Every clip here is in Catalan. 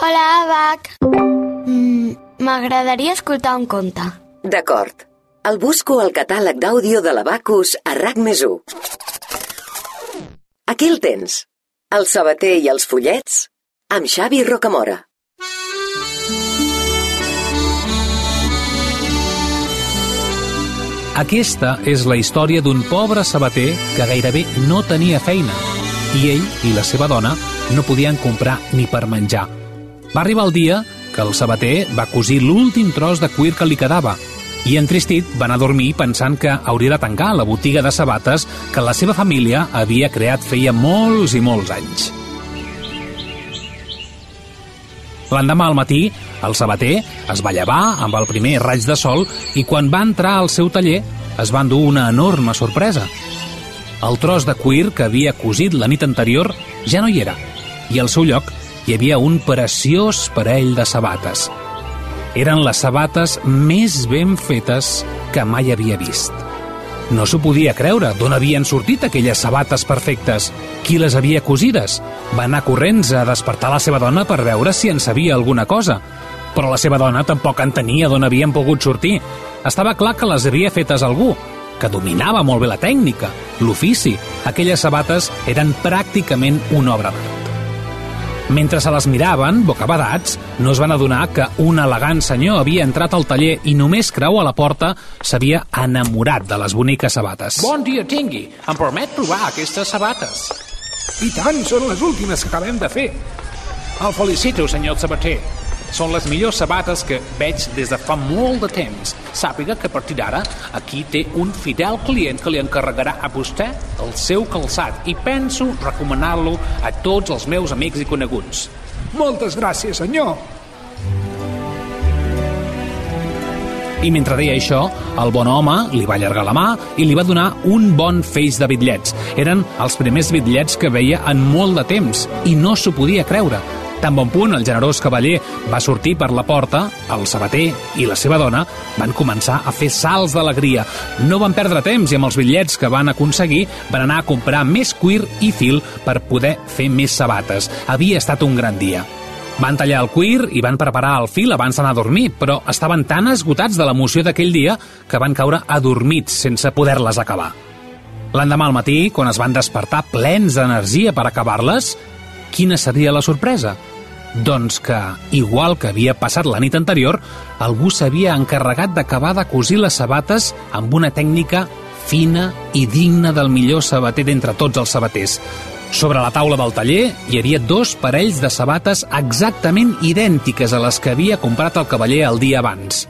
Hola, Abac. Mm, M'agradaria escoltar un conte. D'acord. El busco al catàleg d'àudio de l'Abacus a RAC més 1. Aquí el tens. El sabater i els follets amb Xavi Rocamora. Aquesta és la història d'un pobre sabater que gairebé no tenia feina i ell i la seva dona no podien comprar ni per menjar. Va arribar el dia que el sabater va cosir l'últim tros de cuir que li quedava i entristit va anar a dormir pensant que hauria de tancar la botiga de sabates que la seva família havia creat feia molts i molts anys. L'endemà al matí, el sabater es va llevar amb el primer raig de sol i quan va entrar al seu taller es va endur una enorme sorpresa. El tros de cuir que havia cosit la nit anterior ja no hi era i al seu lloc hi havia un preciós parell de sabates. Eren les sabates més ben fetes que mai havia vist. No s'ho podia creure d'on havien sortit aquelles sabates perfectes. Qui les havia cosides? Va anar corrents a despertar la seva dona per veure si en sabia alguna cosa. Però la seva dona tampoc entenia d'on havien pogut sortir. Estava clar que les havia fetes algú, que dominava molt bé la tècnica, l'ofici. Aquelles sabates eren pràcticament una obra d'art. Mentre se les miraven, bocabadats, no es van adonar que un elegant senyor havia entrat al taller i només creu a la porta s'havia enamorat de les boniques sabates. Bon dia tingui. Em permet provar aquestes sabates? I tant, són les últimes que acabem de fer. El felicito, senyor sabater. Són les millors sabates que veig des de fa molt de temps. Sàpiga que a partir d'ara aquí té un fidel client que li encarregarà a vostè el seu calçat i penso recomanar-lo a tots els meus amics i coneguts. Moltes gràcies, senyor. I mentre deia això, el bon home li va allargar la mà i li va donar un bon feix de bitllets. Eren els primers bitllets que veia en molt de temps i no s'ho podia creure. Tan bon punt el generós cavaller va sortir per la porta, el sabater i la seva dona van començar a fer salts d'alegria. No van perdre temps i amb els bitllets que van aconseguir van anar a comprar més cuir i fil per poder fer més sabates. Havia estat un gran dia. Van tallar el cuir i van preparar el fil abans d'anar a dormir, però estaven tan esgotats de l'emoció d'aquell dia que van caure adormits sense poder-les acabar. L'endemà al matí, quan es van despertar plens d'energia per acabar-les, quina seria la sorpresa? Doncs que, igual que havia passat la nit anterior, algú s'havia encarregat d'acabar de cosir les sabates amb una tècnica fina i digna del millor sabater d'entre tots els sabaters. Sobre la taula del taller hi havia dos parells de sabates exactament idèntiques a les que havia comprat el cavaller el dia abans.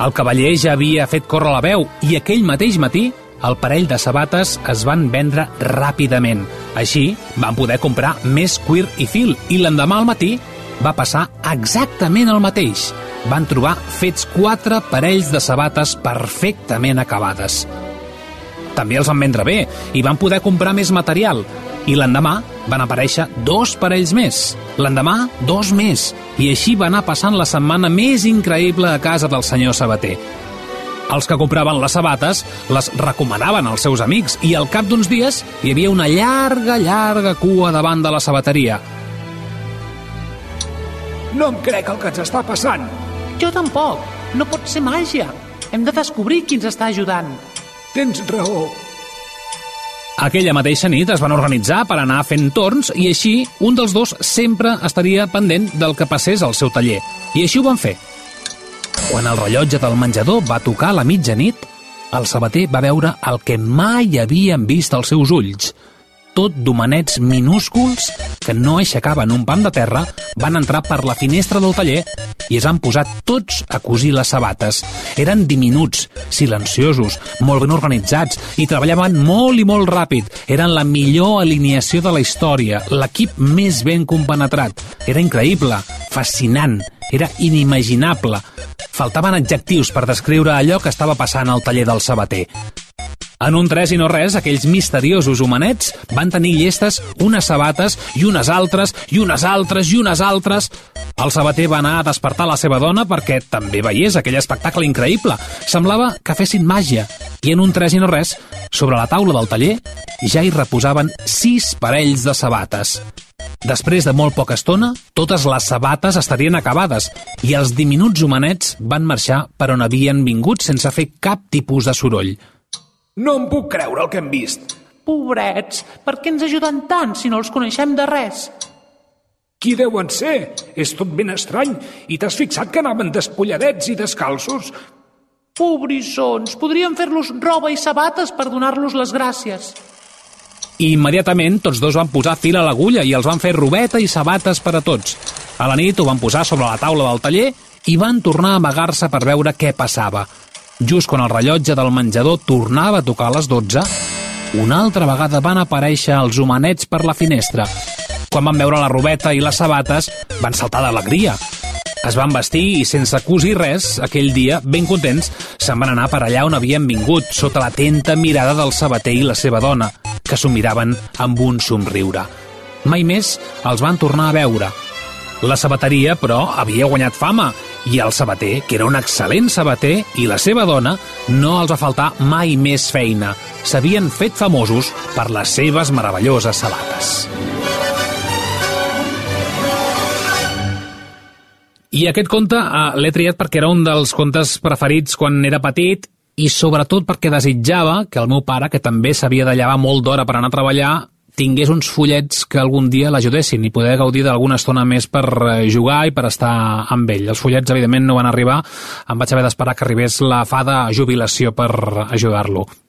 El cavaller ja havia fet córrer la veu i aquell mateix matí el parell de sabates es van vendre ràpidament. Així, van poder comprar més cuir i fil i l'endemà al matí va passar exactament el mateix. Van trobar fets quatre parells de sabates perfectament acabades. També els van vendre bé i van poder comprar més material. I l'endemà van aparèixer dos parells més. L'endemà, dos més. I així va anar passant la setmana més increïble a casa del senyor Sabater. Els que compraven les sabates les recomanaven als seus amics i al cap d'uns dies hi havia una llarga, llarga cua davant de la sabateria. No em crec el que ens està passant. Jo tampoc. No pot ser màgia. Hem de descobrir qui ens està ajudant. Tens raó. Aquella mateixa nit es van organitzar per anar fent torns i així un dels dos sempre estaria pendent del que passés al seu taller. I així ho van fer. Quan el rellotge del menjador va tocar a la mitjanit, el sabater va veure el que mai havien vist als seus ulls. Tot d'homenets minúsculs que no aixecaven un pam de terra van entrar per la finestra del taller i es van posar tots a cosir les sabates. Eren diminuts, silenciosos, molt ben organitzats i treballaven molt i molt ràpid. Eren la millor alineació de la història, l'equip més ben compenetrat. Era increïble, fascinant, era inimaginable. Faltaven adjectius per descriure allò que estava passant al taller del sabater. En un tres i no res, aquells misteriosos homenets van tenir llestes unes sabates i unes altres i unes altres i unes altres. El sabater va anar a despertar la seva dona perquè també veiés aquell espectacle increïble. Semblava que fessin màgia. I en un tres i no res, sobre la taula del taller ja hi reposaven sis parells de sabates. Després de molt poca estona, totes les sabates estarien acabades i els diminuts humanets van marxar per on havien vingut sense fer cap tipus de soroll. No em puc creure el que hem vist. Pobrets, per què ens ajuden tant si no els coneixem de res? Qui deuen ser? És tot ben estrany. I t'has fixat que anaven despulladets i descalços? Pobrissons, podríem fer-los roba i sabates per donar-los les gràcies. I immediatament tots dos van posar fil a l'agulla i els van fer robeta i sabates per a tots. A la nit ho van posar sobre la taula del taller i van tornar a amagar-se per veure què passava. Just quan el rellotge del menjador tornava a tocar a les 12, una altra vegada van aparèixer els humanets per la finestra. Quan van veure la robeta i les sabates, van saltar d'alegria. Es van vestir i, sense cosir res, aquell dia, ben contents, se'n van anar per allà on havien vingut, sota l'atenta mirada del sabater i la seva dona, que s'ho miraven amb un somriure. Mai més els van tornar a veure. La sabateria, però, havia guanyat fama, i el sabater, que era un excel·lent sabater, i la seva dona, no els va faltar mai més feina. S'havien fet famosos per les seves meravelloses sabates. I aquest conte eh, l'he triat perquè era un dels contes preferits quan era petit i sobretot perquè desitjava que el meu pare, que també s'havia de llevar molt d'hora per anar a treballar, tingués uns fullets que algun dia l'ajudessin i poder gaudir d'alguna estona més per eh, jugar i per estar amb ell. Els fullets, evidentment, no van arribar. Em vaig haver d'esperar que arribés la fada jubilació per ajudar-lo.